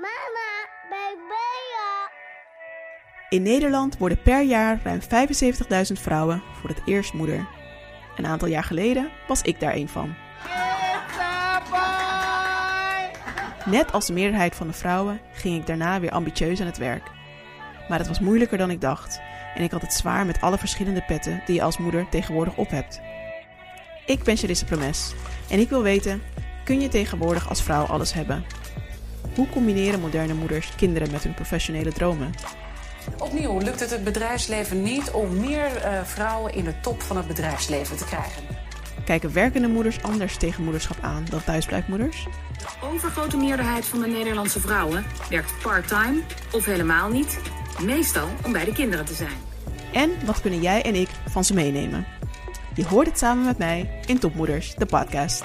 Mama, Bea? In Nederland worden per jaar ruim 75.000 vrouwen voor het eerst moeder. Een aantal jaar geleden was ik daar een van. Net als de meerderheid van de vrouwen ging ik daarna weer ambitieus aan het werk. Maar het was moeilijker dan ik dacht en ik had het zwaar met alle verschillende petten die je als moeder tegenwoordig op hebt. Ik ben Charisse Promes en ik wil weten, kun je tegenwoordig als vrouw alles hebben? Hoe combineren moderne moeders kinderen met hun professionele dromen? Opnieuw lukt het het bedrijfsleven niet om meer eh, vrouwen in de top van het bedrijfsleven te krijgen. Kijken werkende moeders anders tegen moederschap aan dan thuisblijfmoeders? De overgrote meerderheid van de Nederlandse vrouwen werkt part-time of helemaal niet, meestal om bij de kinderen te zijn. En wat kunnen jij en ik van ze meenemen? Je hoort het samen met mij in Topmoeders, de podcast.